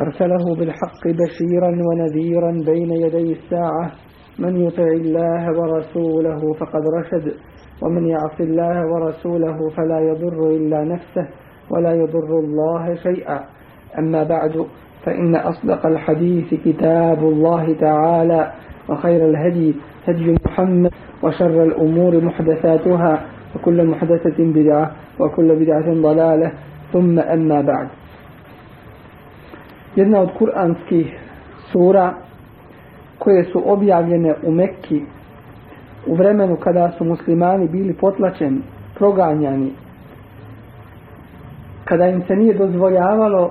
أرسله بالحق بشيرا ونذيرا بين يدي الساعة. من يطع الله ورسوله فقد رشد ومن يعص الله ورسوله فلا يضر إلا نفسه ولا يضر الله شيئا. أما بعد فإن أصدق الحديث كتاب الله تعالى وخير الهدي هدي محمد وشر الأمور محدثاتها وكل محدثة بدعة وكل بدعة ضلالة. ثم أما بعد. Jedna od kuranskih sura koje su objavljene u Mekki u vremenu kada su muslimani bili potlačeni, proganjani, kada im se nije dozvoljavalo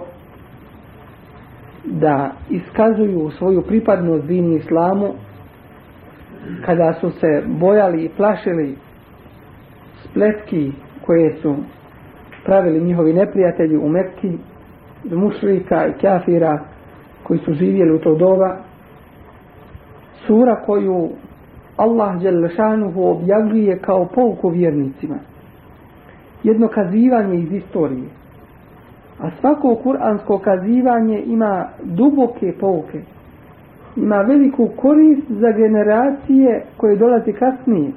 da iskazuju svoju pripadnost dini islamu, kada su se bojali i plašili spletki koje su pravili njihovi neprijatelji u Mekki, mušrika i kafira koji su živjeli u to doba. Sura koju Allah Đelešanuhu objavljuje kao pouku vjernicima. Jedno kazivanje iz istorije. A svako kuransko kazivanje ima duboke pouke. Ima veliku korist za generacije koje dolaze kasnije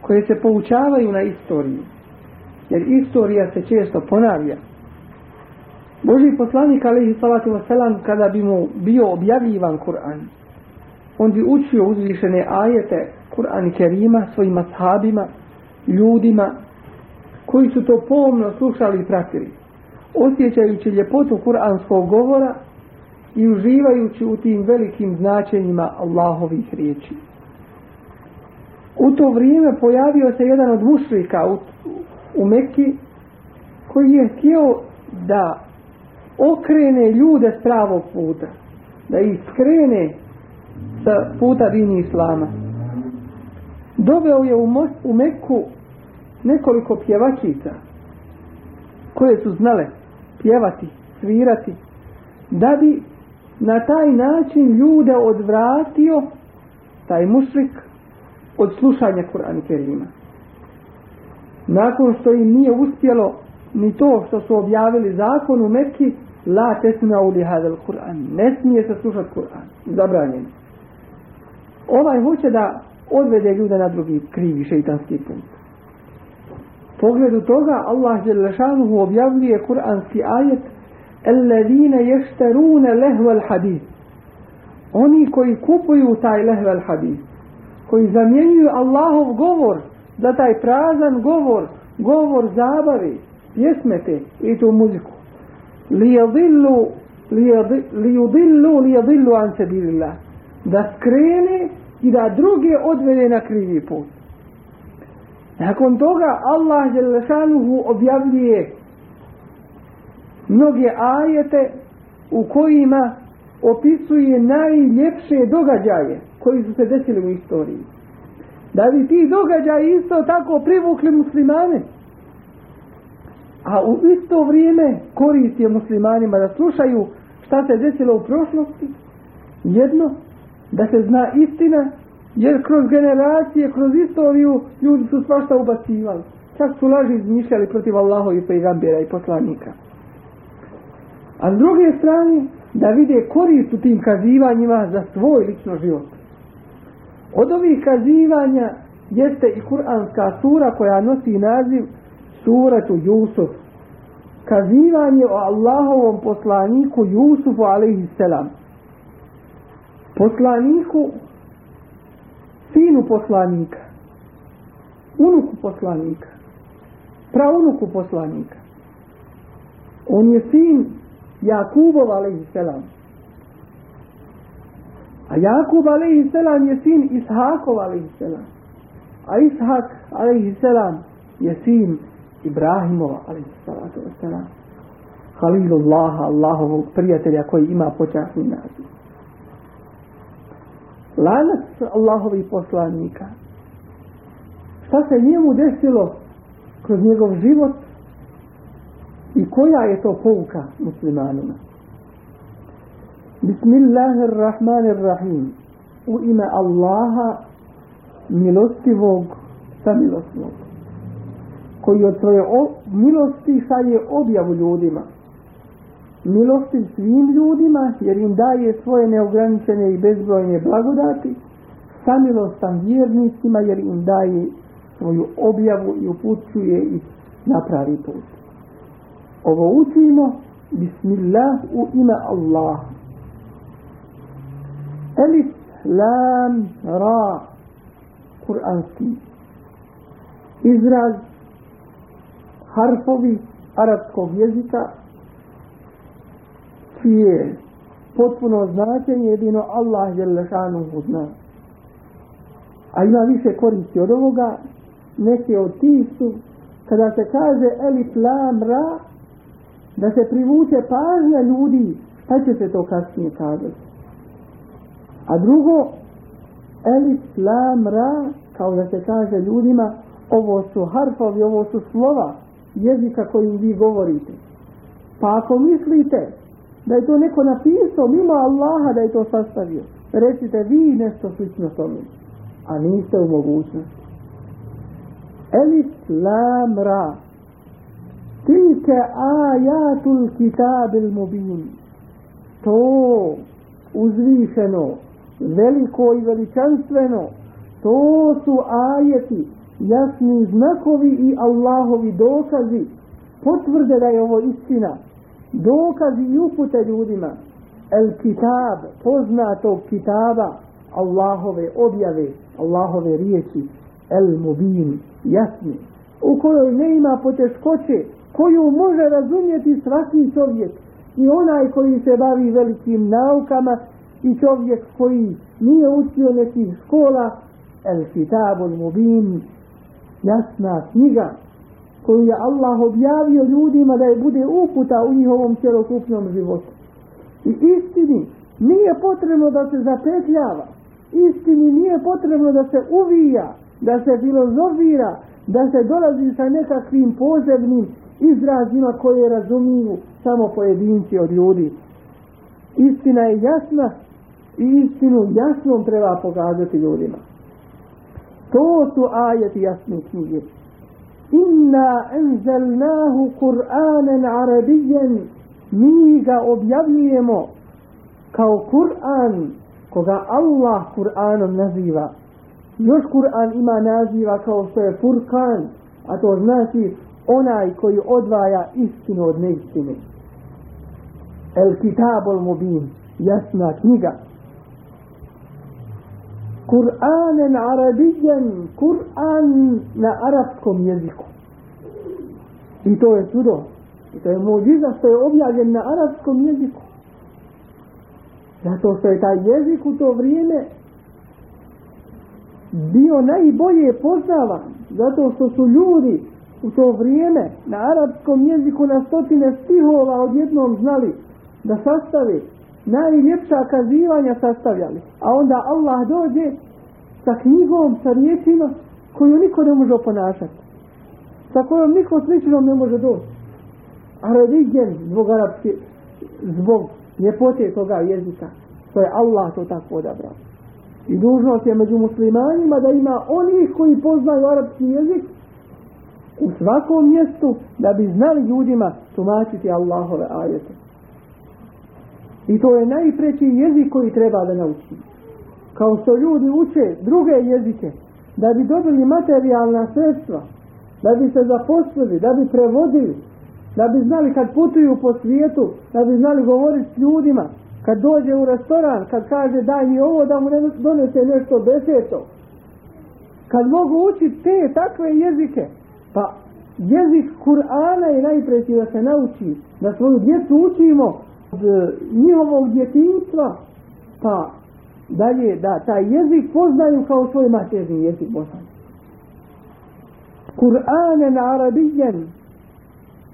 koje se poučavaju na istoriji. Jer istorija se često ponavlja. Boži poslanik alaihi salatu wasalam kada bi mu bio objavljivan Kur'an on bi učio uzvišene ajete Kur'an i Kerima svojim ashabima ljudima koji su to pomno slušali i pratili osjećajući ljepotu kuranskog govora i uživajući u tim velikim značenjima Allahovih riječi. U to vrijeme pojavio se jedan od mušrika u, u Mekki koji je htio da okrene ljude s pravog puta da ih skrene sa puta dini islama. Doveo je u, Mos, u Meku nekoliko pjevačica koje su znale pjevati, svirati da bi na taj način ljude odvratio taj mušrik od slušanja Kur'ana Kerima. Nakon što im nije uspjelo ni to što su objavili zakon u Mekki la tesma'u li hadal Kur'an. Ne smije se slušati Kur'an. Zabranjen. Ovaj hoće da odvede ljude na drugi krivi šeitanski put. Pogledu toga Allah Đelešanuhu objavljuje kur'anski ajet Ellezine ješterune lehvel hadis. Oni koji kupuju taj lehvel hadis. Koji zamjenjuju Allahov govor za taj prazan govor, govor zabave, pjesmete i tu muziku liyadillu liyudillu liyadillu an sabilillah. Da skrene i da druge odvede na krivi put. Nakon toga Allah Đelešanuhu objavljuje mnoge ajete u kojima opisuje najljepše događaje koji su se desili u istoriji. Da bi ti događaji isto tako privukli muslimane a u isto vrijeme korist je muslimanima da slušaju šta se desilo u prošlosti. Jedno da se zna istina jer kroz generacije kroz istoriju ljudi su svašta ubacivali. Čak su laži izmišljali protiv Allaha i pejgambera i poslanika. A s druge strane da vide korist u tim kazivanjima za svoj lično život. Od ovih kazivanja jeste i kuranska sura koja nosi naziv suratu Jusuf kazivanje o Allahovom poslaniku Jusufu alaihisselam. poslaniku sinu poslanika unuku poslanika praunuku poslanika on je sin Jakubov alaihisselam. a Jakub alaihisselam je sin Ishakov alaihisselam. a Ishak alaihisselam je sin Ibrahimova, ali salatu wasalam, Halilullaha, Allahovog prijatelja koji ima počasni naziv. lanac Allahovih poslanika. Šta se njemu desilo kroz njegov život i koja je to pouka muslimanima. Bismillahirrahmanirrahim. U ime Allaha milostivog samilosnog koji od svoje milosti šalje objavu ljudima. Milosti svim ljudima jer im daje svoje neograničene i bezbrojne blagodati samilostan vjernicima jer im daje svoju objavu i upućuje ih na pravi put. Ovo učimo bismillah u ime Allah elif lam ra kuranski izraz harfovi arapskog jezika čije potpuno značenje jedino Allah je lešanu zna. A ima više koristi od ovoga, neke od tih su, kada se kaže elif lam ra, da se privuče pažnja ljudi, šta će se to kasnije kazati? A drugo, elif lam ra, kao da se kaže ljudima, ovo su harfovi, ovo su slova jezika kojim vi govorite. Pa ako mislite da je to neko napisao mimo Allaha da je to sastavio, recite vi nešto slično tome, a niste u mogućnosti. Elif lam ra tilke ajatul kitabil mubin to uzvišeno veliko i veličanstveno to su ajeti jasni znakovi i Allahovi dokazi potvrde da je ovo istina. Dokazi i upute ljudima. El kitab poznatog kitaba Allahove objave Allahove riječi el mubin jasni u kojoj ne ima poteškoće koju može razumjeti svaki čovjek i onaj koji se bavi velikim naukama i čovjek koji nije učio nekih škola el kitabul mubin jasna knjiga koju je Allah objavio ljudima da je bude uputa u njihovom cjelokupnom životu. I istini nije potrebno da se zapetljava, istini nije potrebno da se uvija, da se filozofira, da se dolazi sa nekakvim posebnim izrazima koje razumiju samo pojedinci od ljudi. Istina je jasna i istinu jasnom treba pokazati ljudima. To su ajeti jasne knjige. Inna enzelnahu Kur'anen arabijen mi ga objavljujemo kao Kur'an koga Allah Kur'anom naziva. Još Kur'an ima naziva kao što je Furkan, a to znači onaj koji odvaja istinu od neistine. El kitabul mubin, jasna knjiga. Kur'anen arabijen, Kur'an na arapskom jeziku. I to je čudo. I to je muđiza što je objavljen na arapskom jeziku. Zato što je taj jezik u to vrijeme bio najbolje poznavan. Zato što su ljudi u to vrijeme na arapskom jeziku na stotine stihova odjednom znali da sastavi najljepša kazivanja sastavljali. A onda Allah dođe sa knjigom, sa riječima koju niko ne može oponašati. Sa kojom niko sličnom ne može doći. A religijen zbog arapske, zbog ljepote toga jezika, to je Allah to tako odabrao. I dužnost je među muslimanima da ima onih koji poznaju arapski jezik u svakom mjestu da bi znali ljudima tumačiti Allahove ajete. I to je najpreći jezik koji treba da nauči. Kao što ljudi uče druge jezike, da bi dobili materijalna sredstva, da bi se zaposlili, da bi prevodili, da bi znali kad putuju po svijetu, da bi znali govoriti s ljudima, kad dođe u restoran, kad kaže daj mi ovo da mu donese nešto deseto. Kad mogu učiti te takve jezike, pa jezik Kur'ana je najpreći da se nauči, da svoju djecu učimo od e, njihovog djetinstva, pa dalje da taj jezik poznaju kao svoj materni jezik bosan. Kur'anen arabijen,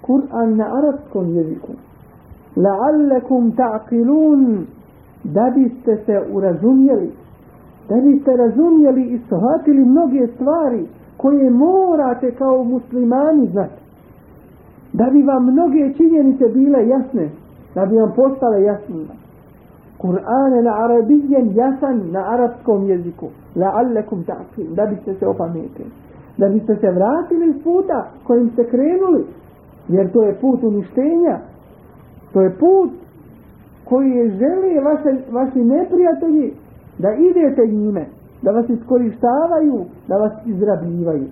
Kur'an na arabskom jeziku, La'allakum ta'qilun, da biste se urazumjeli, da biste razumjeli i shvatili mnoge stvari koje morate kao muslimani znati. Da bi vam mnoge činjenice bile jasne, da bi vam postale jasne. Kur'an na arabijen jasan na arapskom jeziku. La'allekum ta'fim, da biste se opametili. Da biste se vratili iz puta kojim ste krenuli. Jer to je put uništenja. To je put koji je želi vaše, vaši neprijatelji da idete njime, da vas iskorištavaju, da vas izrabljivaju.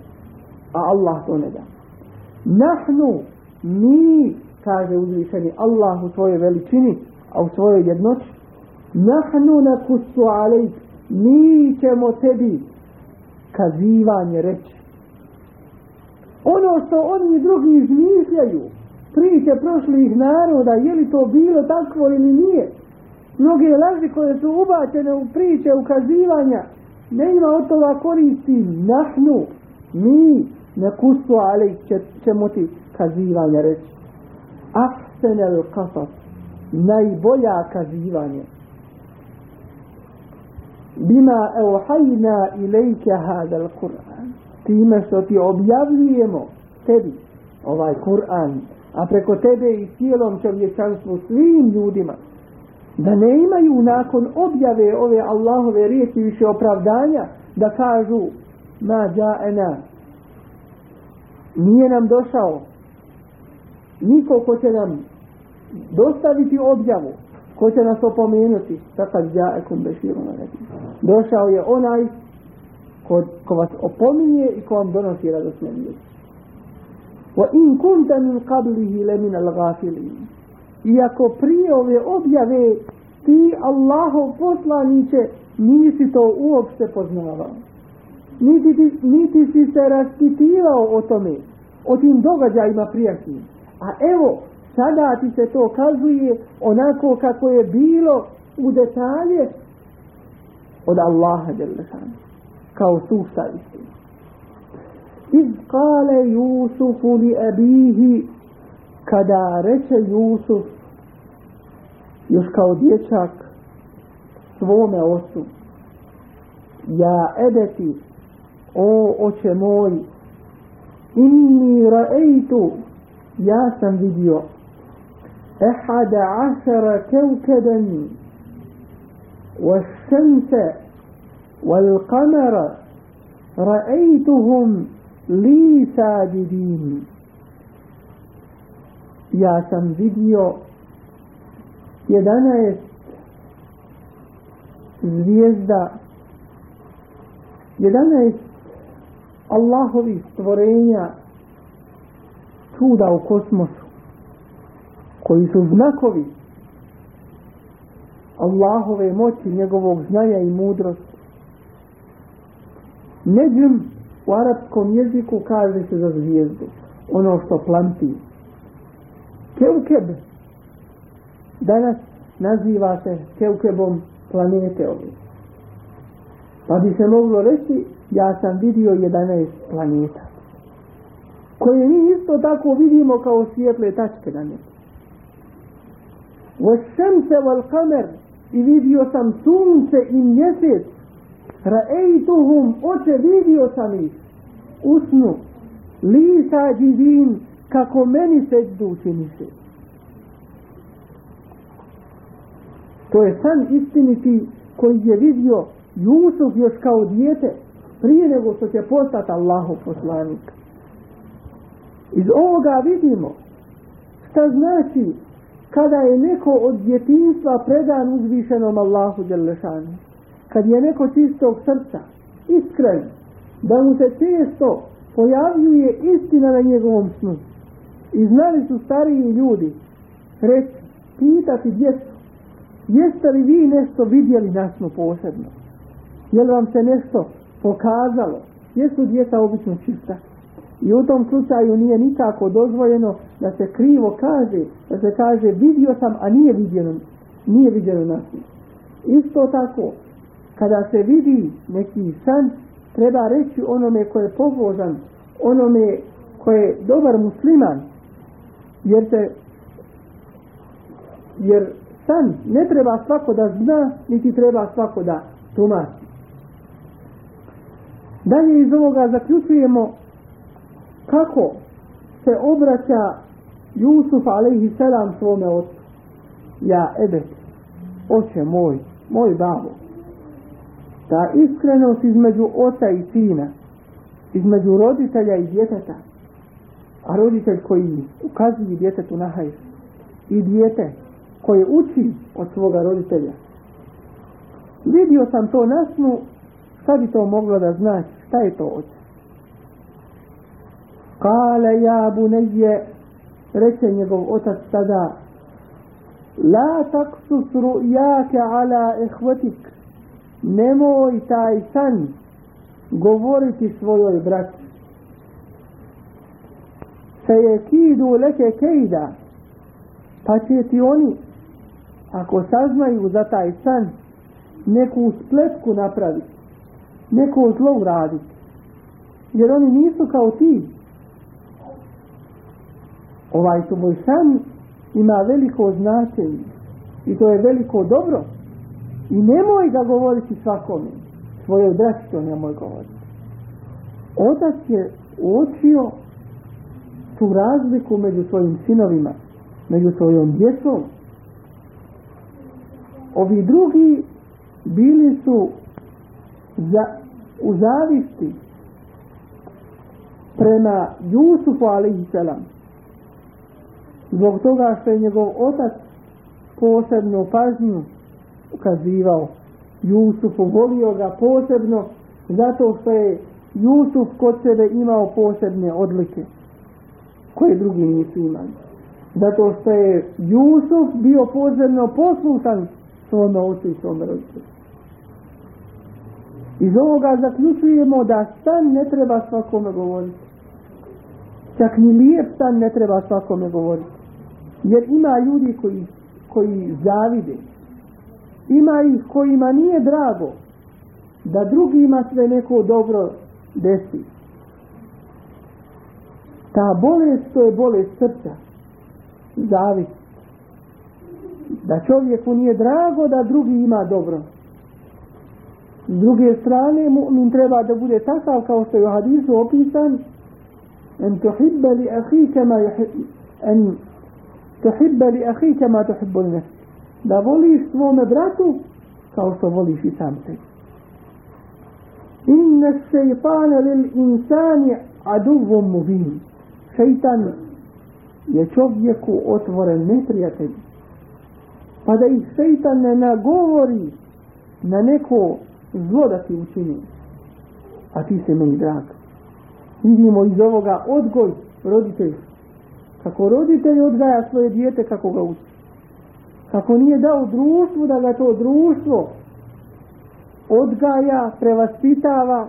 A Allah to ne da. Nahnu, mi, kaže uzvišeni Allah u svojoj veličini, a u svojoj jednoći, nahnu nakustu alejk, mi ćemo tebi kazivanje reći. Ono što oni drugi izmišljaju, priče prošlih naroda, je li to bilo takvo ili nije, mnoge laži koje su ubačene u priče ukazivanja ne ima od toga koristi. Nahnu mi ne kusu će, ćemo ti kazivanje reći. Ahsenel kasas najbolja kazivanje bima euhajna ilajke hadal Kur'an. Time što ti objavljujemo tebi ovaj Kur'an a preko tebe i cijelom čovječanstvu svim ljudima da ne imaju nakon objave ove Allahove riječi više opravdanja da kažu ma ja'ena nije nam došao. Niko ko će nam dostaviti objavu ko će nas opomenuti takad ja'ekum beširu došao je onaj ko, ko vas opominje i ko vam donosi radosne vijesti wa in kunta min qablihi lamina al-ghafilin iako prije ove objave ti Allahov poslaniće nisi to uopšte poznavao. Niti, ti, niti si se raspitivao o tome, o tim događajima prijašnjim. A evo, sada ti se to kazuje onako kako je bilo u detalje od Allaha Đelešanu, Kao sušta istina. Iz kale Jusufu li abihi kada reče Jusuf još kao dječak svome ocu ja edeti o oče moj inni raeitu, ja sam vidio أحد عشر كوكبا والشمس والقمر رأيتهم لي ساجدين. يا سم فيديو يدانا زيزدا. يدانا الله في استورينيا تودا وكوسموس. Koji su znakovi Allahove moći, njegovog znanja i mudrosti. Neđem u arapskom jeziku kaže se za zvijezdu, ono što planti, Keukeb danas naziva se Keukebom planete ove. Pa bi se moglo reći, ja sam vidio 11 planeta. Koje mi isto tako vidimo kao svijetle tačke na nebu. Vašemse val i vidio sam sunce i mjesec. Raejtuhum, oče vidio sam ih. Usnu, li sađivin, kako meni seđdu učiniše. To je san istiniti koji je vidio Jusuf još kao dijete prije nego što će postati Allahov poslanik. Iz ovoga vidimo šta znači kada je neko od djetinstva predan uzvišenom Allahu Đelešanu. Kad je neko čistog srca, iskren, da mu se često pojavljuje istina na njegovom snu. I znali su stariji ljudi reći, pitati djecu, jeste li vi nešto vidjeli nasno posebno? Je li vam se nešto pokazalo? Jesu djeca obično čista? I u tom slučaju nije nikako dozvoljeno da se krivo kaže, da se kaže vidio sam, a nije viđeno, nije viđeno nas. Isto tako, kada se vidi neki san, treba reći onome ko je pobožan, onome ko je dobar musliman, jer se jer san ne treba svako da zna niti treba svako da tumači Dalje iz ovoga zaključujemo kako se obraća Jusuf alaihi selam svome ocu. Ja, ebet, oče moj, moj babo. Ta iskrenost između oca i sina, između roditelja i djeteta, a roditelj koji ukazuje djetetu na hajs i djete koje uči od svoga roditelja. Vidio sam to na snu, šta bi to moglo da znači, šta je to oče? Kale ja bunejje, reče njegov otac tada, La taksus ru'jake ala ehvatik, nemoj taj san govoriti svojoj braći. Se je kidu leke kejda, pa će ti oni, ako saznaju za taj san, neku spletku napraviti, neko zlo uraditi. Jer oni nisu kao ti. Ovaj tvoj san ima veliko značenje i to je veliko dobro. I nemoj ga govoriti svakome. Svojoj braći to nemoj govoriti. Otac je uočio tu razliku među svojim sinovima, među svojom djecom. Ovi drugi bili su za, u zavisti prema Jusufu alaihi zbog toga što je njegov otac posebno pažnju ukazivao Jusufu, volio ga posebno zato što je Jusuf kod sebe imao posebne odlike koje drugi nisu imali. Zato što je Jusuf bio posebno poslušan svome ocu i svome roditelju. Iz ovoga zaključujemo da stan ne treba svakome govoriti. Čak ni lijep stan ne treba svakome govoriti. Jer ima ljudi koji, koji zavide. Ima ih kojima nije drago da drugima sve neko dobro desi. Ta bolest to je bolest srca. Zavis. Da čovjeku nije drago da drugi ima dobro. S druge strane, mu'min treba da bude takav kao što je u hadisu opisan en tuhibbe li ahike ma en tuhibbe li ahike ma tuhibbu li nefsi da voliš svome bratu kao što voliš i sam sebi. inne šeitane lil insani aduvom mubin. Šeitan je čovjeku otvoren neprijatelj. Pa da ih šeitan ne nagovori na neko zlo da ti učini. A ti se meni drag. Vidimo iz ovoga odgoj roditeljstva. kako roditelj odgaja svoje dijete kako ga uči kako nije dao društvu da ga to društvo odgaja, prevaspitava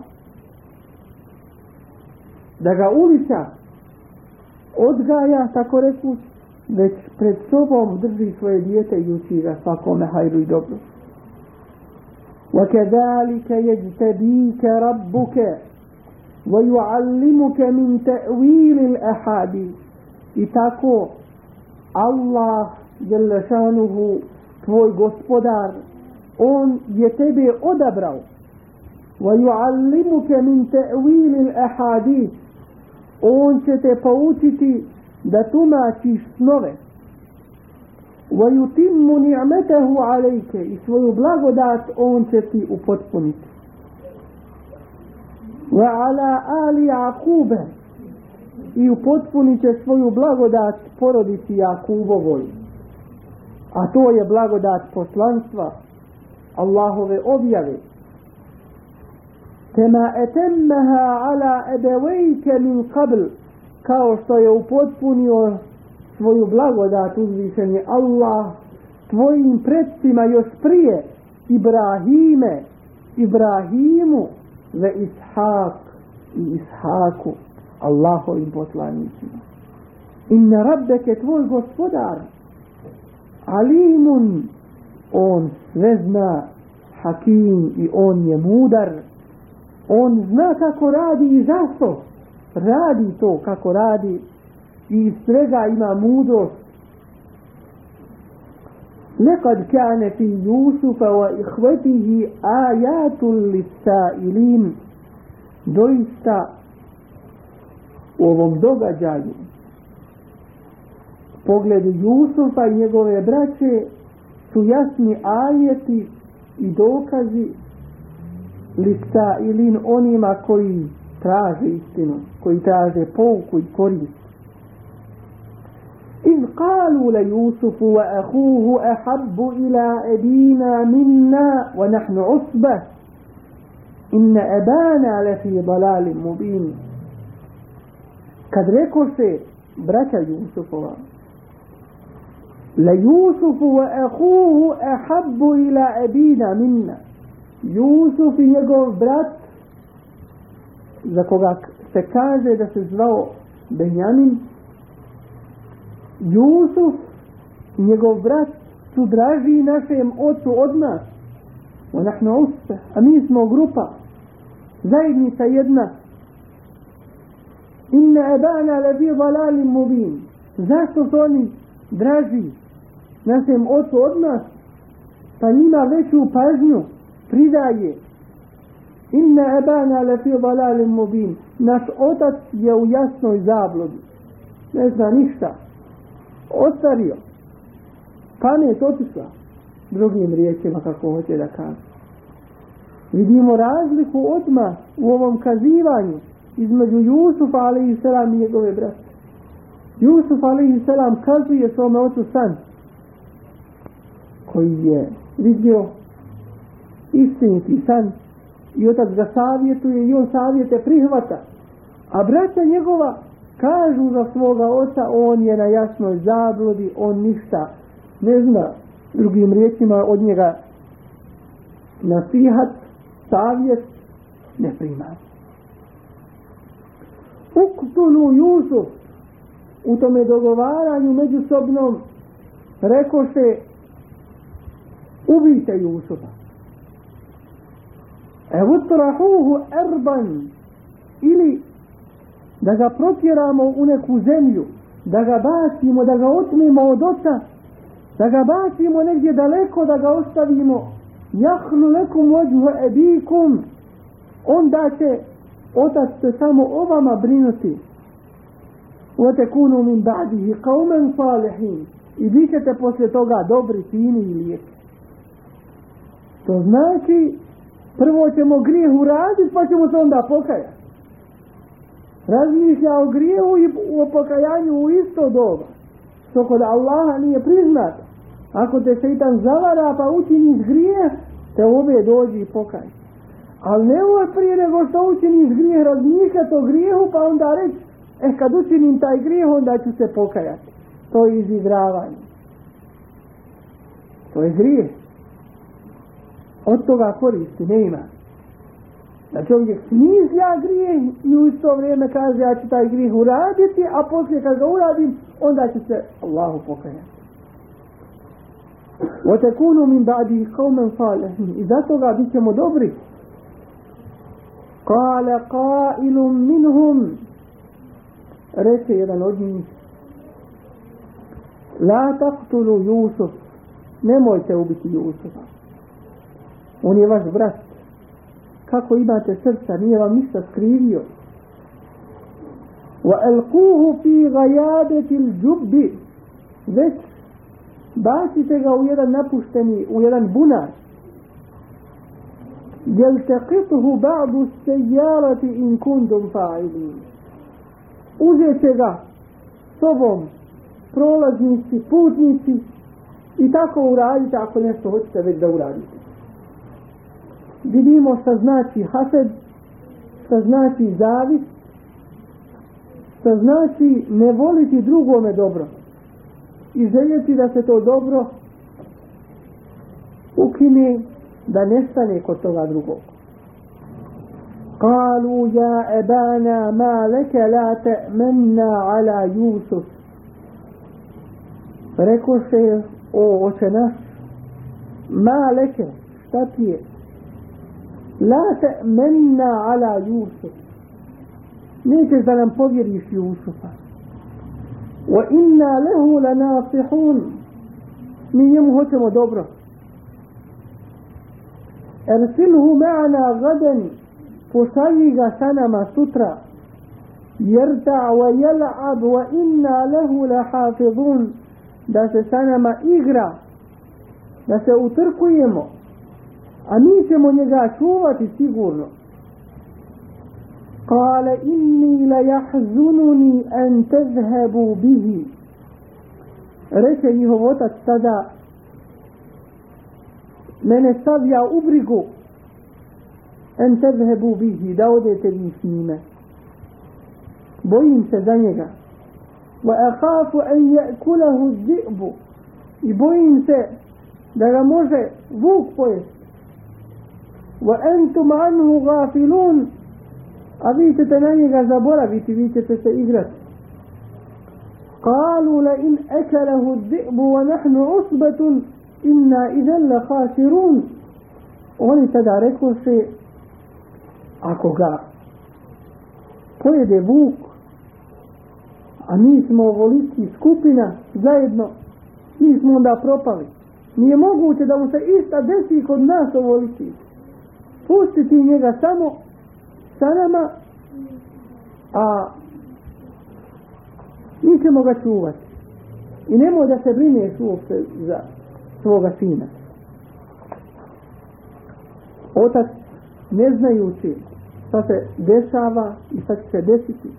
da ga ulica odgaja, tako reku već pred sobom drži svoje dijete i uči ga svakome hajru i dobro وكذلك يجتبيك ربك ويعلمك من تأويل الأحاديث إتاكو الله جل شانه tvoj gospodar on je tebe odabrao ويعلمك من تأويل الأحاديث on će te poučiti da tumačiš snove وَيُتِمُّ نِعْمَتَهُ عَلَيْكَ i svoju blagodat on će ti upotpuniti. وَعَلَى آلِ عَقُوبَ i upotpunit će svoju blagodat porodici Jakubovoj. A to je blagodat poslanstva Allahove objave. Kema etemmeha ala ebevejke min qabl kao što je upotpunio svoju blagodat uzvišen je Allah tvojim predstima još prije Ibrahime Ibrahimu ve Ishak i Ishaku Allahovim poslanicima inne rabbeke tvoj gospodar alimun on sve zna hakim i on je mudar on zna kako radi i zašto radi to kako radi i svega ima mudrost لقد كان في يوسف وإخوته آيات للسائلين doista u ovom događaju pogledu Jusufa i njegove braće su jasni ajeti i dokazi lista ili onima koji traže istinu, koji traže pouku i korist. إذ قالوا ليوسف وأخوه أحب إلى أبينا منا ونحن عصبة إن أبانا لفي ضلال مبين kad rekoše braća Jusufova la Jusufu wa ahuhu ahabbu ila abina minna. Jusuf i njegov brat za koga se kaže da se zvao Benjamin Jusuf i njegov brat su draži našem ocu od nas. Wa nahnu uspe a mi smo grupa zajednica jedna inna abana lebi dalalin mubin. Zašto su oni draži našem ocu od nas? Pa njima veću pažnju pridaje. Inna abana labi dalalin mubin. Naš otac je u jasnoj zablodi ne zna ništa. Ostario. Pamet otišla. Drugim riječima kako hoće da kaže. Vidimo razliku odma u ovom kazivanju između Jusufa alaihi selam i njegove brate. Jusuf alaihi selam kazuje svome ocu san koji je vidio istiniti san i otac ga savjetuje i on savjete prihvata. A braća njegova kažu za svoga oca on je na jasnoj zabludi, on ništa ne zna drugim riječima od njega nasihat, savjet ne primati uktulu Jusuf. U tome dogovaranju međusobnom reko se ubijte Jusufa. Evo trahuhu erban. Ili da ga protjeramo u neku zemlju da ga bacimo, da ga otmimo od oca da ga bacimo negdje daleko da ga ostavimo. Jahnu lekum vođu ebikum. Onda će otac se samo o vama brinuti. O kunu min ba'dihi qawman salihin. I vi ćete poslije toga dobri, fini i lijeki. To znači, prvo ćemo grijeh uraditi, pa ćemo se onda pokajati. Razmišlja o grijehu i o pokajanju u isto doba. Što kod Allaha nije priznato. Ako te šeitan zavara pa učiniš grijeh, te ove dođi i pokajati. Ali ne ovo prije nego što učinim grijeh razmišljati o grijehu pa onda reći e kad učinim taj grijeh onda ću se pokajati. To je izigravanje. To je grijeh. Od toga koristi ne ima. Da čovjek smizlja grijeh i u isto vrijeme kaže ja ću taj grijeh uraditi, a poslije kad ga uradim, onda će se Allahu pokajati. وَتَكُونُ مِنْ بَعْدِهِ قَوْمًا صَالِحٍ I zato ga bit ćemo dobri. قال قائل منهم رسيرا لجن لا تقتلوا يوسف نموت بك يوسف وني واش برات kako imate srca, nije vam ništa skrivio. Wa alquhu fi ghayabati al-jubb. Već bacite ga u jedan napušteni, u jedan bunar. يلتقطه بعض in kundum كنتم Uzet će ga sobom prolaznici, putnici i tako uradite ako nešto hoćete već da uradite. Vidimo šta znači hased, šta znači zavis, šta znači ne voliti drugome dobro i željeti da se to dobro ukine da nestane kod toga drugog. قالوا يا أبانا ما لك لا تأمنا على يوسف Rekao se, o oče naš, ma leke, šta ti je? La te menna ala Jusuf. Nećeš da nam povjeriš Jusufa. Wa inna lehu la nasihun. Mi njemu hoćemo dobro. ارسله معنا غدا pošalji ga sa nama sutra jerta wa jel'ab wa inna lehu lahafidun da se sa nama igra da se utrkujemo a mi ćemo njega čuvati sigurno قال إني ليحزنني أن تذهبوا به reče njihov otac tada mene stavlja u brigu en tezhebu bihi da odete vi s njime bojim se za njega wa akhafu an ya'kulahu dhi'bu i bojim se da ga može vuk pojesti wa antum anhu ghafilun a vi ćete na njega zaboraviti vi ćete se igrati قالوا لئن أكله الذئب ونحن عصبة inna idelle hasirun oni tada rekao se ako ga pojede vuk a mi smo ovoliki skupina zajedno mi smo onda propali. Nije moguće da mu se ista desi kod nas ovoliki. Pustiti njega samo sa nama a mi ćemo ga čuvati. I nemoj da se brineš uopće za svoga sina otac ne znajući šta se dešava i šta će se desiti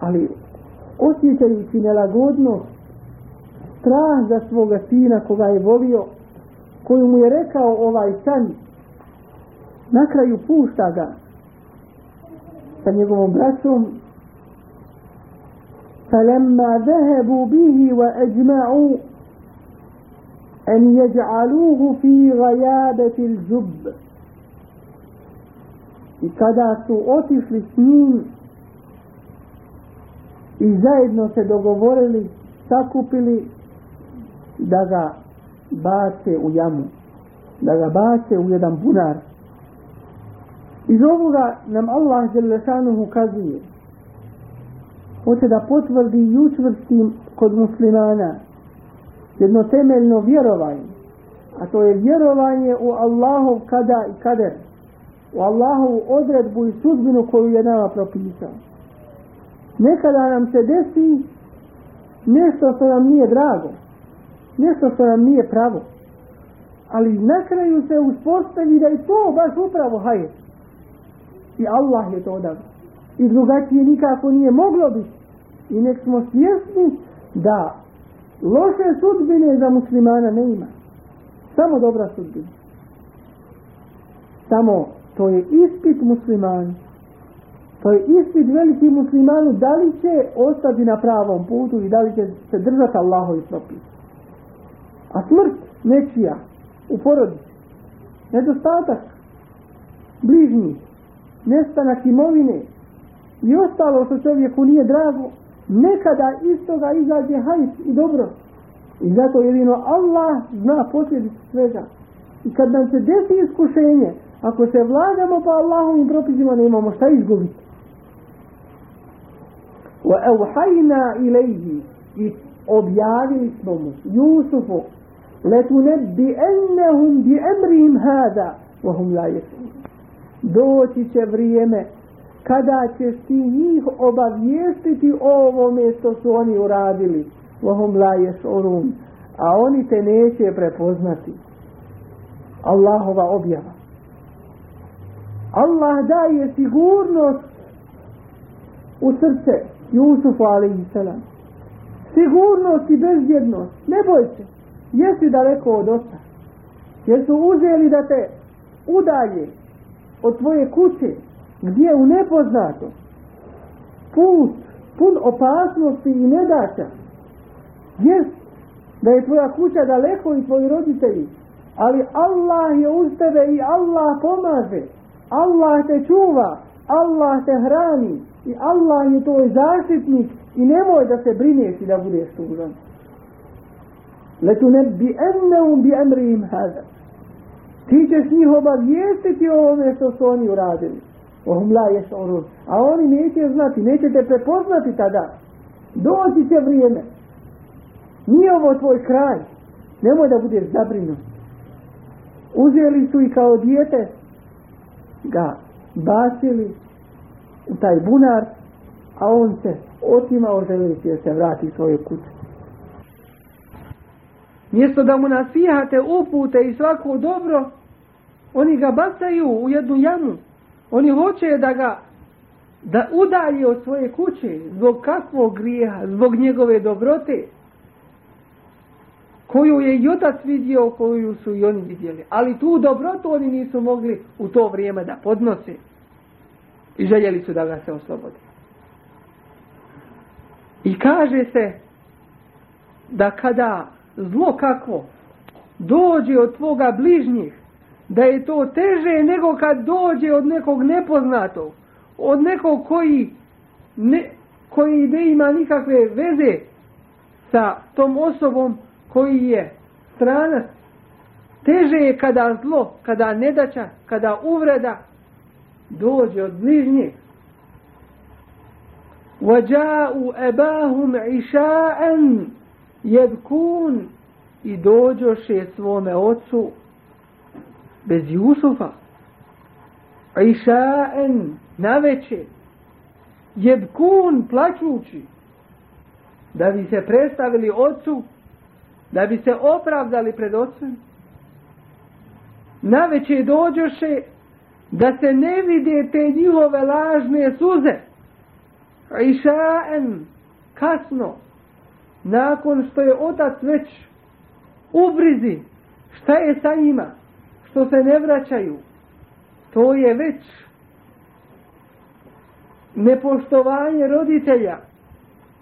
ali osjećajući nelagodnost strah za svoga sina koga je volio koju mu je rekao ovaj san na kraju pušta ga sa njegovom braćom فلما ذهبوا به وأجمعوا أن يجعلوه في غيابة الجب i kada su otišli s njim i zajedno se dogovorili, sakupili da ga bace u jamu, da ga bace u jedan bunar. Iz ovoga nam Allah Đelešanuhu kazuje, hoće da potvrdi i učvrsti kod muslimana jedno temeljno vjerovanje, a to je vjerovanje u Allahov kada i kader, u Allahovu odredbu i sudbinu koju je nama propisao. Nekada nam se desi nešto što nam nije drago, nešto što nam nije pravo, ali na kraju se uspostavi da je to baš upravo hajde. I Allah je to odavno. I drugačije nikako nije moglo biti. I nek smo svjesni da loše sudbine za muslimana ne ima. Samo dobra sudbina. Samo to je ispit muslimanu. To je ispit veliki muslimanu da li će ostati na pravom putu i da li će se držati Allahovi propis. A smrt nečija u porodici, nedostatak bližnjih, nestanak imovine i ostalo što čovjeku nije drago, nekada iz toga izađe hajt i dobro. I zato jedino Allah zna posljedice svega. I kad nam se desi iskušenje, ako se vladamo pa Allahovim propisima ne imamo šta izgubiti. Wa awhayna ilayhi i objavili smo mu Jusufu letunebbi'ennahum bi amrihim hada wa hum la yashurun doći će vrijeme kada ćeš ti njih obavijestiti o ovome što su oni uradili? Wa la yashurun. A oni te neće prepoznati. Allahova objava. Allah daje sigurnost u srce Jusufu alaihissalam sigurnost i bezjednost ne boj se. Jesi daleko od oca. Jesu uzeli da te udalje od tvoje kuće? Gdje u nepoznato? Put pun opasnosti i nedaća. Jes da je tvoja kuća daleko i tvoji roditelji ali Allah je uz tebe i Allah pomaže. Allah te čuva Allah te hrani i Allah je tvoj zaštitnik i nemoj da se brineš i da budeš tužan. Letu ne bi ennehum bi emrihim hada ti ćeš njih obavijestiti o ovome što su oni uradili ohum la ješ a oni neće znati, neće te prepoznati tada. Doći će vrijeme. Nije ovo tvoj kraj. Nemoj da budeš zabrinut. Uzeli su i kao dijete ga bacili u taj bunar, a on se otimao želeći da se vrati svoje kuće. Mjesto da mu nasijate upute i svako dobro, oni ga bacaju u jednu jamu. Oni hoće da ga da udalje od svoje kuće zbog kakvog grijeha, zbog njegove dobrote koju je i otac vidio, koju su i oni vidjeli. Ali tu dobrotu oni nisu mogli u to vrijeme da podnose. I željeli su da ga se oslobodi. I kaže se da kada zlo kakvo dođe od tvoga bližnjih, da je to teže nego kad dođe od nekog nepoznatog, od nekog koji ne, koji ne ima nikakve veze sa tom osobom koji je stranac. Teže je kada zlo, kada nedaća, kada uvreda dođe od bližnjeg. وَجَاءُوا أَبَاهُمْ عِشَاءً يَدْكُونَ i dođoše svome ocu bez Jusufa. Išaen na večer jebkun plaćući. Da bi se predstavili ocu da bi se opravdali pred ocem. Na večer dođoše da se ne vide te njihove lažne suze. Išaen kasno nakon što je otac već ubrizi šta je sa njima? Što se ne vraćaju. To je već nepoštovanje roditelja.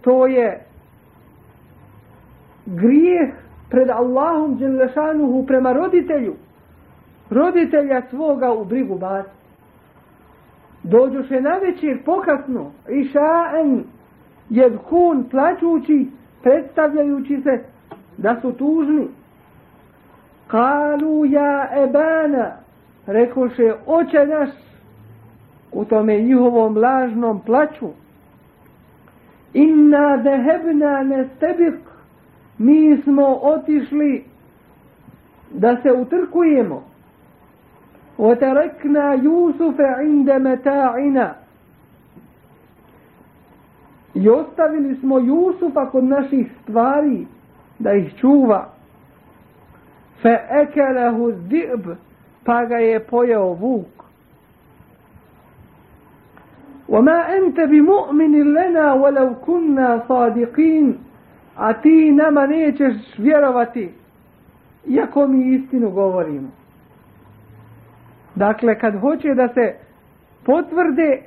To je grijeh pred Allahom Đelešanuhu prema roditelju. Roditelja svoga u brigu bat dođuše na večer pokasno išaen jedhun, plaćući predstavljajući se da su tužni. kalu ja ebana rekoše oče naš u tome njihovom lažnom plaću inna dehebna nestebik mi smo otišli da se utrkujemo وتركنا يوسف عند متاعنا i ostavili smo Jusufa kod naših stvari da ih čuva fe ekelehu zib pa ga je pojeo vuk وما أنت بمؤمن لنا ولو كنا صادقين a ti nama nećeš vjerovati iako mi istinu govorimo dakle kad hoće da se potvrde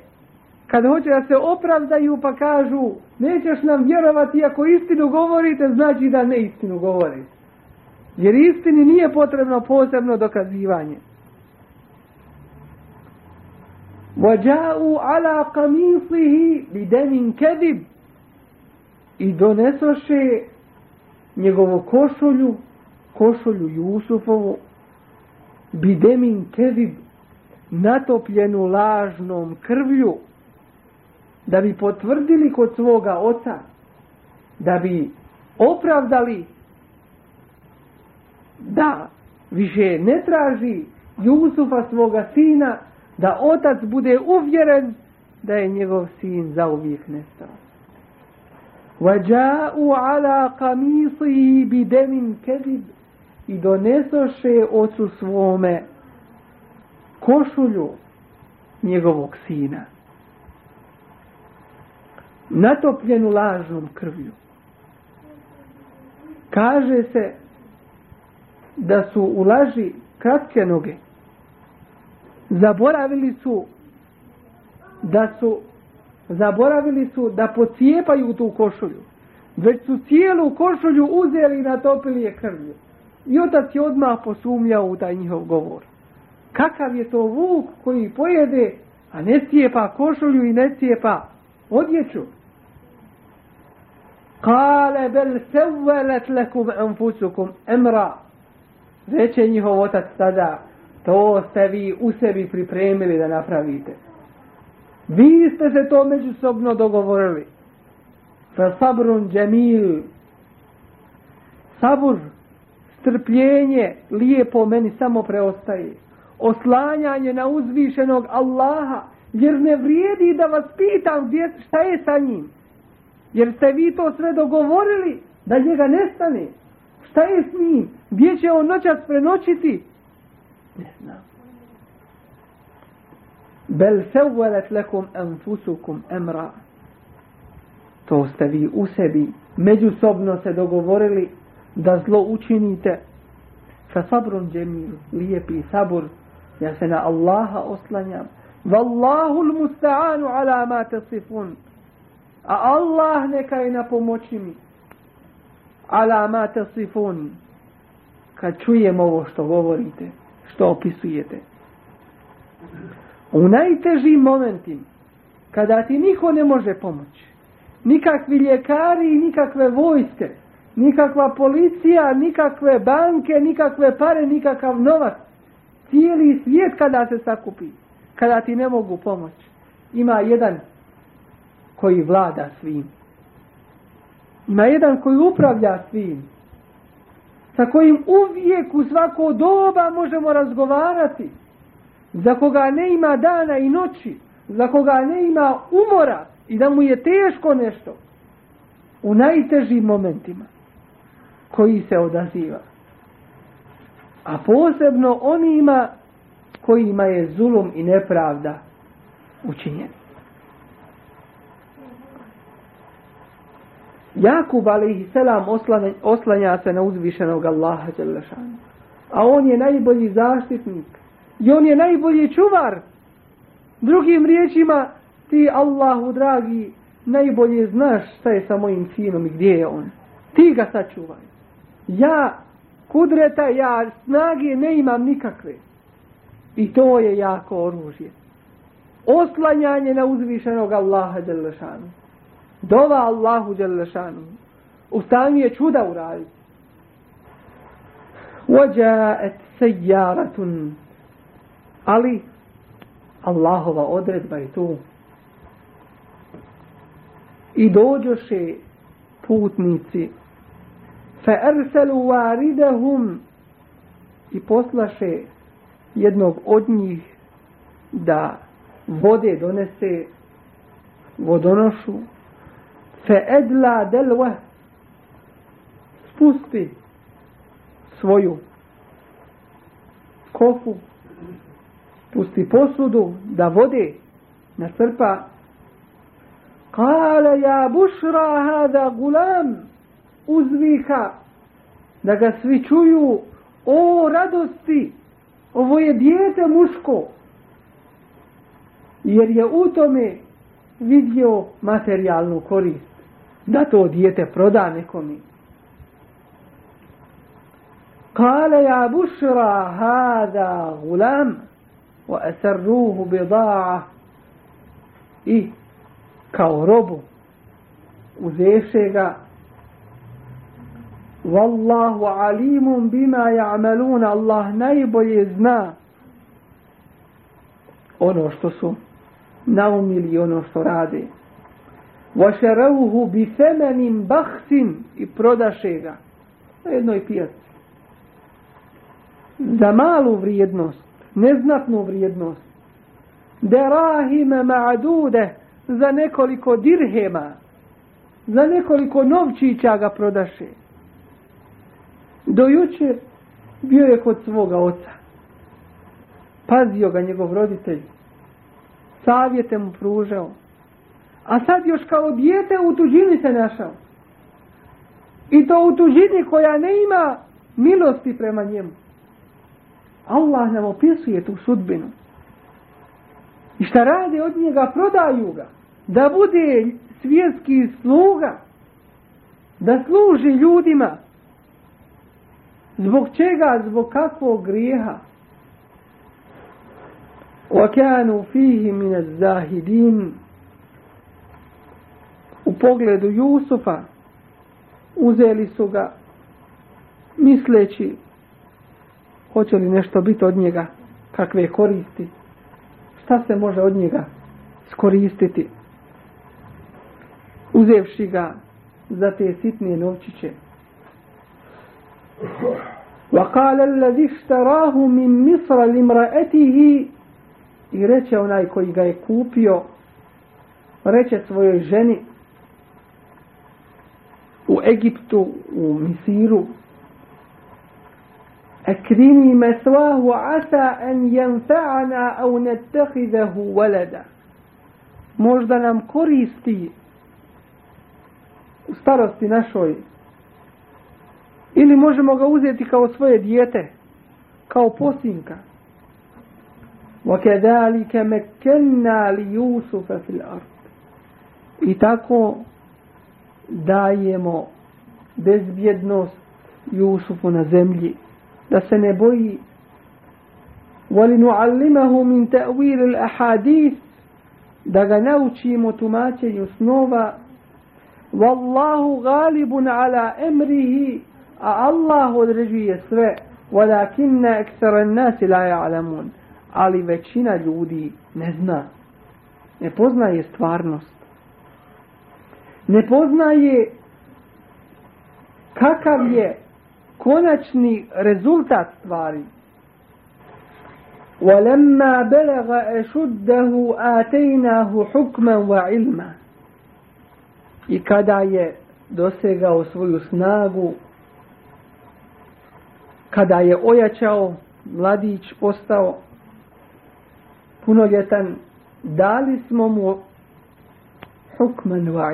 kad hoće da se opravdaju pa kažu nećeš nam vjerovati ako istinu govorite znači da ne istinu govorite jer istini nije potrebno posebno dokazivanje وَجَاءُوا عَلَى قَمِيصِهِ بِدَمٍ كَذِبٍ i donesoše njegovu košulju košulju Jusufovu bidemin kezib natopljenu lažnom krvlju da bi potvrdili kod svoga oca da bi opravdali da više ne traži Jusufa svoga sina da otac bude uvjeren da je njegov sin zauvijek nestao. وَجَاءُوا عَلَى قَمِيصِهِ بِدَمٍ كَذِبٍ i donesoše ocu svome košulju njegovog sina natopljenu lažnom krvlju kaže se da su u laži kratke noge. Zaboravili su da su zaboravili su da pocijepaju tu košulju. Već su cijelu košulju uzeli i natopili je krvlju. I otac je odmah posumljao u taj njihov govor. Kakav je to vuk koji pojede a ne cijepa košulju i ne cijepa odjeću? Kale bel sevelet lekum enfusukum emra. Reče je njihov otac tada to ste vi u sebi pripremili da napravite. Vi ste se to međusobno dogovorili. Fa sabrun džemil. Sabur, strpljenje, lijepo meni samo preostaje. oslanjanje na uzvišenog Allaha, jer ne vrijedi da vas pitam gdje, šta je sa njim. Jer ste vi to sve dogovorili da njega nestane. Šta je s njim? Gdje će on noćas prenoćiti? Ne znam. Bel sevvelet lekum enfusukum emra. To ste vi u sebi međusobno se dogovorili da zlo učinite. Fa sabrun džemil, lijepi sabur, ja se na Allaha oslanjam. Wallahu l-musta'anu ala ma tasifun. A Allah neka je na pomoći mi. Ala ma tasifun. Kad čujem ovo što govorite, što opisujete. U najtežim momentima, kada ti niko ne može pomoći, nikakvi ljekari, nikakve vojske, nikakva policija, nikakve banke, nikakve pare, nikakav novac, cijeli svijet kada se sakupi, kada ti ne mogu pomoći, ima jedan koji vlada svim. Ima jedan koji upravlja svim. Sa kojim uvijek u svako doba možemo razgovarati za koga ne ima dana i noći, za koga ne ima umora i da mu je teško nešto, u najtežim momentima koji se odaziva. A posebno onima kojima je zulum i nepravda učinjeni. Jakub alaihi selam oslanja, oslanja se na uzvišenog Allaha Đelešanu. A on je najbolji zaštitnik I on je najbolji čuvar. Drugim riječima, ti Allahu dragi, najbolje znaš šta je sa mojim sinom i gdje je on. Ti ga sačuvaj. Ja, kudreta, ja snage ne imam nikakve. I to je jako oružje. Oslanjanje na uzvišenog Allaha Đelešanu. Dova Allahu Đelešanu. U stanju je čuda uraditi. وجاءت سيارة Ali Allahova odredba je tu. I dođoše putnici fa arselu waridahum i poslaše jednog od njih da vode donese vodonošu fe edla delve spusti svoju kofu. Pusti posudu da vode nasrpa kale ja bušra hada gulam. Uzvika da ga svi čuju. O radosti ovo je dijete muško. Jer je u tome vidio materijalnu korist da to dijete proda nekomi. Kale ja bušra hada gulam wa esarruhu bida'a i kao robu uzeše ga Wallahu alimun bima ja'malun Allah najbolje zna ono što su naumili ono što rade. وَشَرَوْهُ بِثَمَنٍ بَحْسٍ i prodaše ga na jednoj pijaci za malu vrijednost neznatnu vrijednost. Derahime ma'dude za nekoliko dirhema, za nekoliko novčića ga prodaše. Dojučer bio je kod svoga oca. Pazio ga njegov roditelj. Savjete mu pružao A sad još kao dijete u tuđini se našao. I to u tuđini koja ne ima milosti prema njemu. Allah nam opisuje tu sudbinu. I šta rade od njega, prodaju ga. Da bude svjetski sluga. Da služi ljudima. Zbog čega? Zbog kakvog grijeha? وَكَانُوا فِيهِ مِنَ الزَّاهِدِينَ U pogledu Jusufa uzeli su ga misleći hoće li nešto biti od njega, kakve koristi, šta se može od njega skoristiti, uzevši ga za te sitne novčiće. وقال الذي اشتراه من مصر لمرأته i reče onaj koji ga je kupio reče svojoj ženi u Egiptu u Misiru اكرمي مثواه عسى ان ينفعنا او نتخذه ولدا možda nam koristi u starosti našoj ili možemo ga uzeti kao svoje dijete kao posinka وكذلك مكنا ليوسف في الارض i tako dajemo bezbjednost Jusufu na zemlji da se ne boji ولنعلمه من تأويل الأحاديث da ga naučimo tumačenju snova Wallahu galibun ala emrihi a Allah određuje sve walakinna eksara nasi la ja'lamun ali većina ljudi ne zna ne poznaje stvarnost ne poznaje kakav je konačni rezultat stvari ولما بلغ أشده آتيناه حكما وعلما i kada je dosegao svoju snagu kada je ojačao mladić postao punoljetan dali smo mu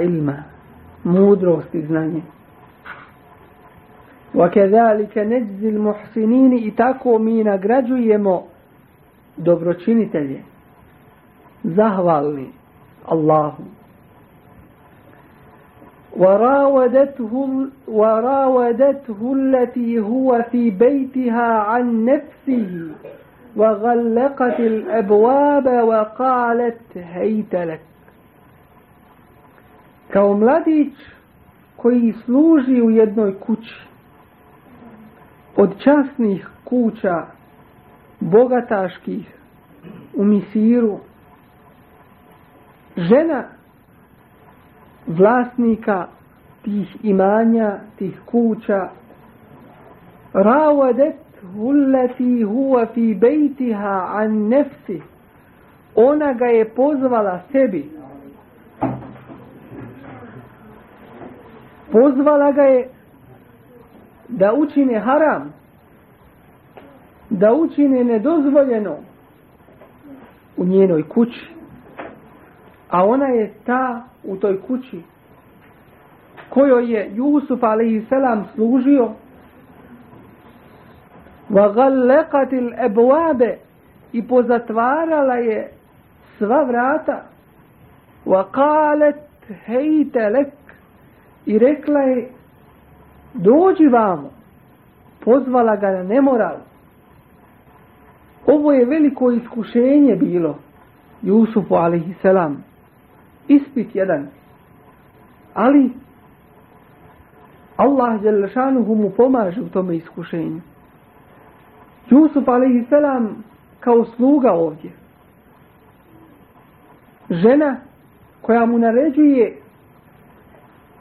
ilma mudrost i znanje وكذلك نجزي المحسنين i tako mi nagrađujemo dobročinitelje zahvalni Allahu. وراودته وراودته التي هو في بيتها عن نفسه. وغلقت الأبواب وقالت هيت لك. Kao mladić koji služi u jednoj kući. Od časnih kuća bogataških u Misiru. Žena vlasnika tih imanja, tih kuća rawadet hulleti huwa fi bejtiha an nefsi. Ona ga je pozvala sebi pozvala ga je da učine haram da učine nedozvoljeno u njenoj kući a ona je ta u toj kući kojoj je Jusuf a.s. služio wa الْأَبْوَابَ i pozatvarala je sva vrata wa qalat لَكْ i rekla je dođi vamo. Pozvala ga na nemoral. Ovo je veliko iskušenje bilo Jusufu alaihisselam. ispit jedan. Ali Allah Đelešanuhu mu pomaže u tome iskušenju. Jusuf alaihi kao sluga ovdje. Žena koja mu naređuje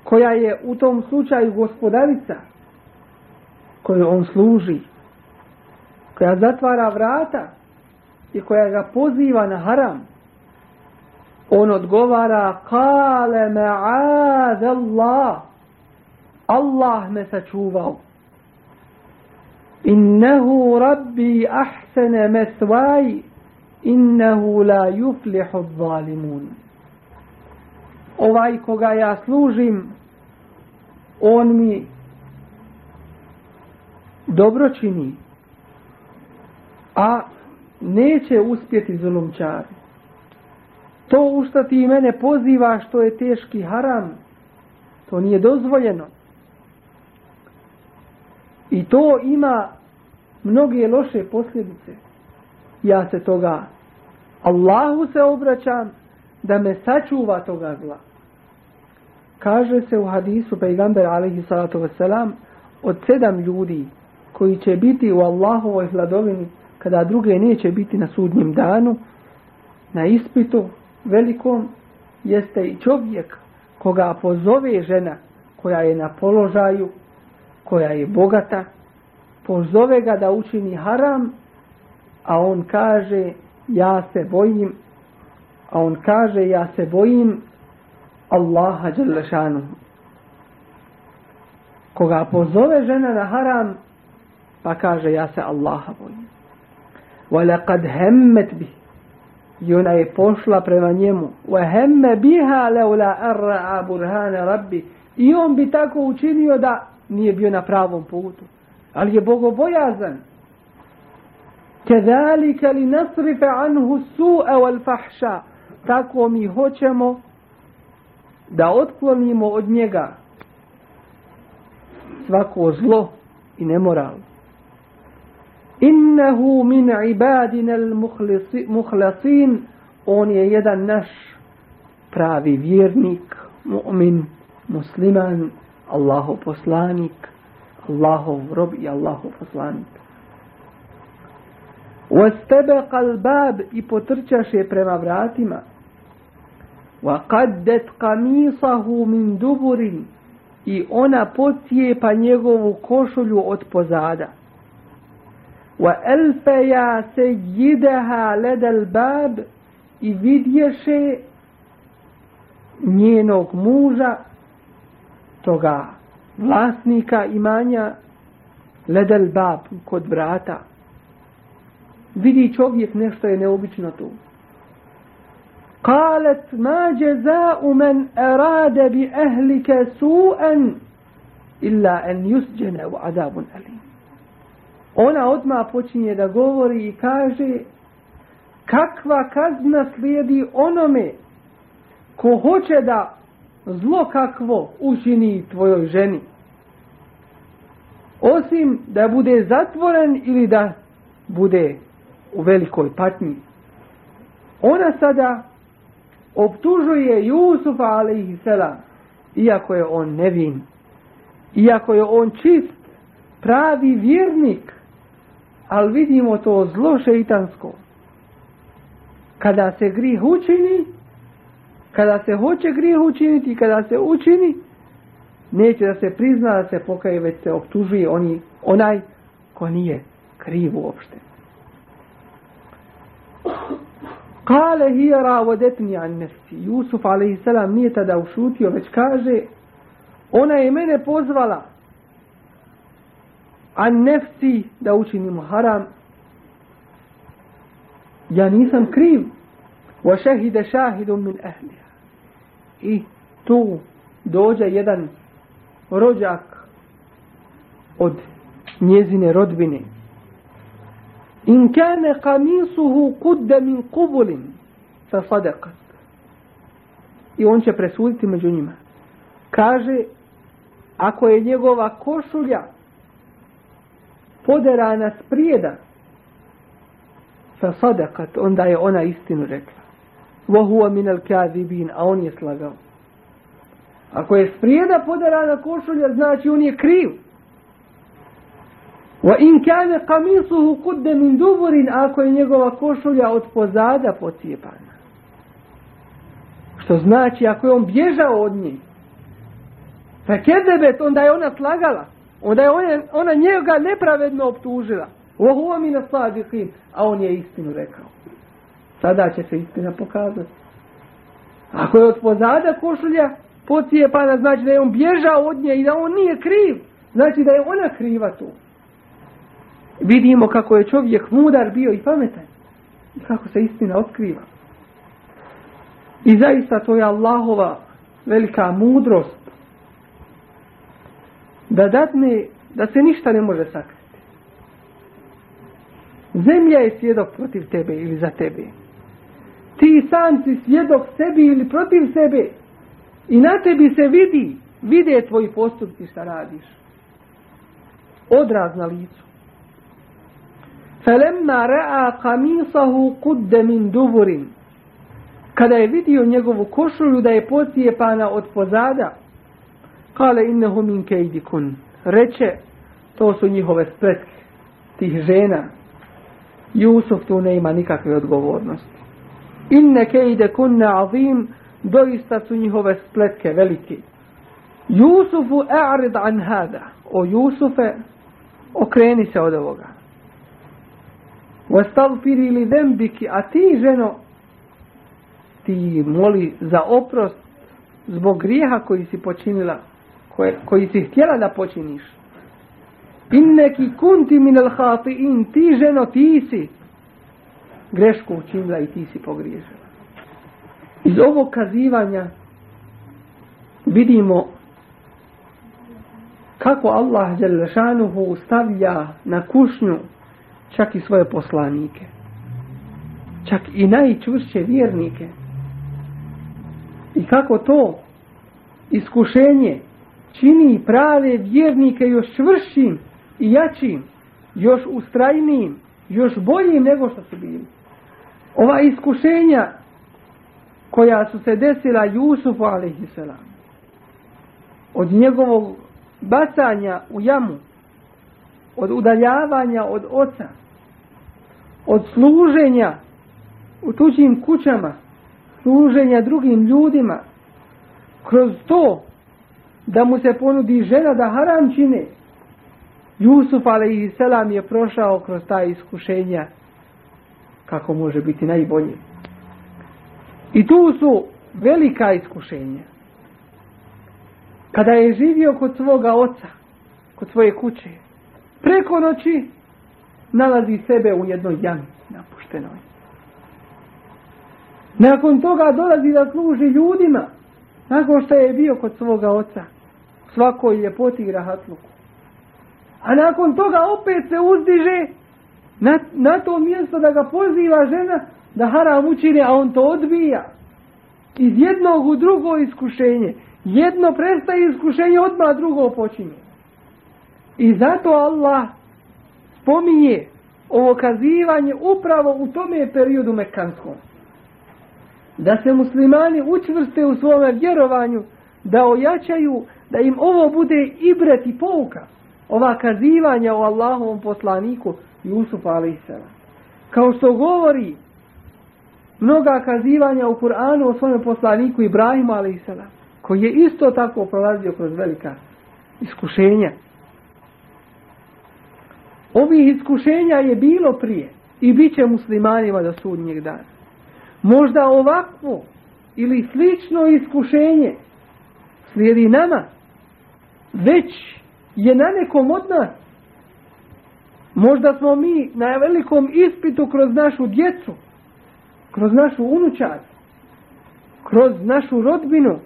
koja je u tom slučaju gospodarica koju on služi koja zatvara vrata i koja ga poziva na haram on odgovara kale ma'ad Allah Allah me sačuvao. Innehu rabbi ahsene mesvaj innehu la yuflihu zalimun ovaj koga ja služim on mi dobro čini a neće uspjeti zulumčari. To u što ti mene poziva što je teški haram, to nije dozvoljeno. I to ima mnoge loše posljedice. Ja se toga, Allahu se obraćam da me sačuva toga zla. Kaže se u hadisu pejgamber alaihi salatu wasalam od sedam ljudi koji će biti u Allahovoj hladovini kada druge neće biti na sudnjem danu, na ispitu velikom, jeste i čovjek koga pozove žena koja je na položaju, koja je bogata, pozove ga da učini haram, a on kaže ja se bojim, a on kaže ja se bojim Allaha Đelešanu. Koga pozove žena na haram, pa kaže ja se Allaha bojim. وَلَقَدْ هَمَّتْ بِهِ I ona je pošla prema njemu. وَهَمَّ بِهَا لَوْلَا أَرَّعَ بُرْهَانَ رَبِّ I on bi tako učinio da nije bio na pravom putu. Ali je bogobojazan. كَذَلِكَ لِنَصْرِفَ عَنْهُ السُّوءَ وَالْفَحْشَ Tako mi hoćemo da otklonimo od njega svako zlo i nemoral. Innehu min ibadina al-mukhlasin on je jedan naš pravi vjernik, mu'min, musliman, Allahov poslanik, Allahov rob i Allahov poslanik. واستبق الباب i potrčaše prema vratima وقدت قميصه من دبر i ona pocijepa njegovu košulju od pozada wa alfaya sayyidaha lada albab i vidješe njenog muža toga vlasnika imanja lada albab kod vrata vidi čovjek nešto je neobično tu قالت ما جزاء من أراد بأهلك سوءا إلا أن يسجن وعذاب أليم ona odma počinje da govori i kaže kakva kazna slijedi onome ko hoće da zlo kakvo učini tvojoj ženi osim da bude zatvoren ili da bude u velikoj patnji ona sada optužuje Jusufa alaihi selam iako je on nevin iako je on čist pravi vjernik ali vidimo to zlo šeitansko. Kada se grih učini kada se hoće grih učiniti kada se učini neće da se prizna da se pokaje već se optužuje oni, onaj ko nije kriv uopšte. Kale hija ravodetni an nefsi. Jusuf a.s. nije tada ušutio, već kaže, ona je mene pozvala an nefsi da učinim haram. Ja nisam kriv. Wa šehide šahidom min ehlija. I tu dođe jedan rođak od njezine rodbine. In kane kamisuhu kudde min kubulin sa sadekat. I on će presuditi među njima. Kaže, ako je njegova košulja poderana sprijeda, fa sa onda je ona istinu rekla. Vohuwa min al-kadhibin, a on je slagao. Ako je sprijeda poderana košulja, znači on je kriv. Wa in kana qamisuhu qudda min duburin ako je njegova košulja od pozada pocijepana. Što znači ako je on bježao od nje. Pa kedebet, onda je ona slagala. Onda je ona, ona njega nepravedno optužila. Wa huwa min as-sadiqin, a on je istinu rekao. Sada će se istina pokazati. Ako je od pozada košulja pocijepana, znači da je on bježao od nje i da on nije kriv. Znači da je ona kriva tu vidimo kako je čovjek mudar bio i pametan. I kako se istina otkriva. I zaista to je Allahova velika mudrost. Da dadne da se ništa ne može sakriti. Zemlja je svjedok protiv tebe ili za tebe. Ti sam si svjedok sebi ili protiv sebe. I na tebi se vidi vide tvoji postupci šta radiš. Odraz na licu. فَلَمَّا رَعَا قَمِيصَهُ قُدَّ مِنْ دُبُرٍ Kada je vidio njegovu košulju da je pocijepana od pozada, kale innehu min kejdikun. Reče, to su njihove spletke, tih žena. Jusuf tu ne ima nikakve odgovornosti. Inne kejde kunne azim, doista su njihove spletke velike. Jusufu a'rid an hada. O Jusufe, okreni se od ovoga. Vastavfiri li dembiki, a ti ženo, ti moli za oprost zbog grijeha koji si počinila, koje, koji si htjela da počiniš. Inneki kunti min al in, ti ženo, ti si grešku učinila i ti si pogriješila. Iz ovog kazivanja vidimo kako Allah Đelešanuhu stavlja na kušnju čak i svoje poslanike. Čak i najčušće vjernike. I kako to iskušenje čini prave vjernike još čvršim i jačim, još ustrajnijim, još boljim nego što su bili. Ova iskušenja koja su se desila Jusufu alaihissalam od njegovog bacanja u jamu od udaljavanja od oca od služenja u tuđim kućama služenja drugim ljudima kroz to da mu se ponudi žena da haram čine Jusuf a.s. je prošao kroz ta iskušenja kako može biti najbolje. I tu su velika iskušenja. Kada je živio kod svoga oca, kod svoje kuće, preko noći nalazi sebe u jednoj jami napuštenoj. Nakon toga dolazi da služi ljudima, nakon što je bio kod svoga oca, svakoj ljepoti i rahatluku. A nakon toga opet se uzdiže na, na to mjesto da ga poziva žena da haram učine, a on to odbija. Iz jednog u drugo iskušenje. Jedno prestaje iskušenje, odmah drugo počinje. I zato Allah spominje ovo kazivanje upravo u tome periodu mekanskom. Da se muslimani učvrste u svome vjerovanju, da ojačaju, da im ovo bude ibret i pouka. Ova kazivanja o Allahovom poslaniku, Jusuf a.s. Kao što govori mnoga kazivanja u Kur'anu o svojem poslaniku Ibrahimu a.s. koji je isto tako prolazio kroz velika iskušenja. Ovih iskušenja je bilo prije i bit će muslimanima do sudnjeg dana. Možda ovakvo ili slično iskušenje slijedi nama, već je na nekom od nas Možda smo mi na velikom ispitu kroz našu djecu, kroz našu unučad, kroz našu rodbinu,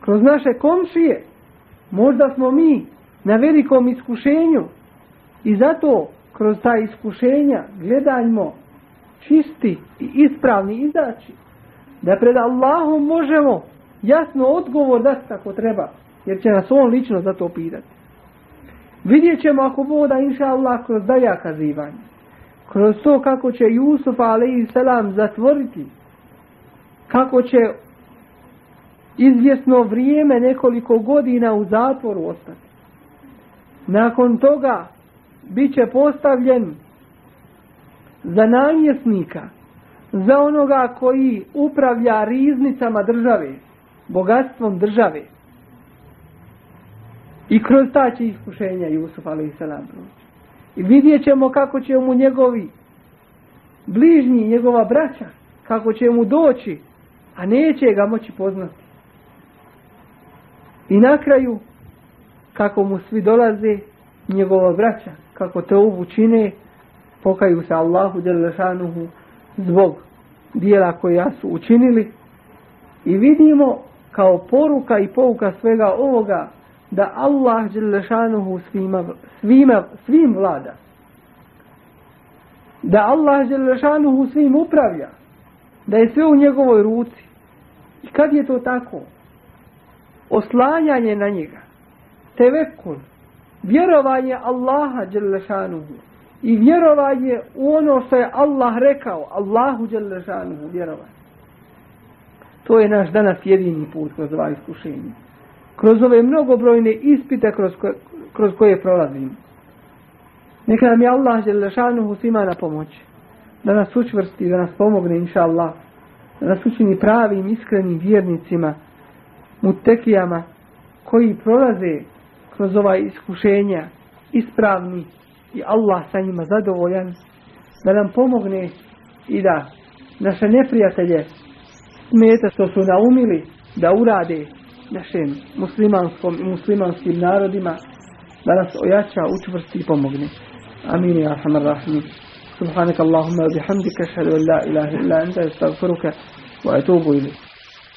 kroz naše komšije. Možda smo mi na velikom iskušenju i zato kroz ta iskušenja gledajmo čisti i ispravni izaći. Da pred Allahom možemo jasno odgovor dati kako treba, jer će nas on lično za to pitati. Vidjet ćemo ako voda inša Allah kroz dalja kazivanja. Kroz to kako će Jusuf a.s. zatvoriti. Kako će izvjesno vrijeme nekoliko godina u zatvoru ostati. Nakon toga bit će postavljen za namjesnika, za onoga koji upravlja riznicama države, bogatstvom države. I kroz ta će iskušenja Jusuf a.s. proći. I vidjet ćemo kako će mu njegovi bližnji, njegova braća, kako će mu doći, a neće ga moći poznati. I na kraju, kako mu svi dolaze, njegova braća, kako te ovu čine, pokaju se Allahu Đelešanuhu zbog dijela koja su učinili. I vidimo kao poruka i pouka svega ovoga, da Allah Đelešanuhu svima, svima, svim vlada. Da Allah Đelešanuhu svim upravlja. Da je sve u njegovoj ruci. I kad je to tako? Oslanjanje na njega. Tevekul. Vjerovanje Allaha Đelešanuhu. I vjerovanje u ono što je Allah rekao. Allahu Đelešanuhu vjerovanje. To je naš danas jedini put kroz ova iskušenja kroz ove mnogobrojne ispite kroz, ko, kroz koje prolazimo. Neka nam je Allah Đelešanuhu svima na pomoć. Da nas učvrsti, da nas pomogne, inša Allah. Da nas učini pravim, iskrenim vjernicima, mutekijama, koji prolaze kroz ova iskušenja, ispravni i Allah sa njima zadovoljan, da nam pomogne i da naše neprijatelje smeta što su naumili da urade našem muslimanskom i muslimanskim narodima, da nas ojača, učvrsti i pomogne. Amin ya arhamar rahimin. سبحانك اللهم وبحمدك اشهد ان لا اله الا انت استغفرك واتوب اليك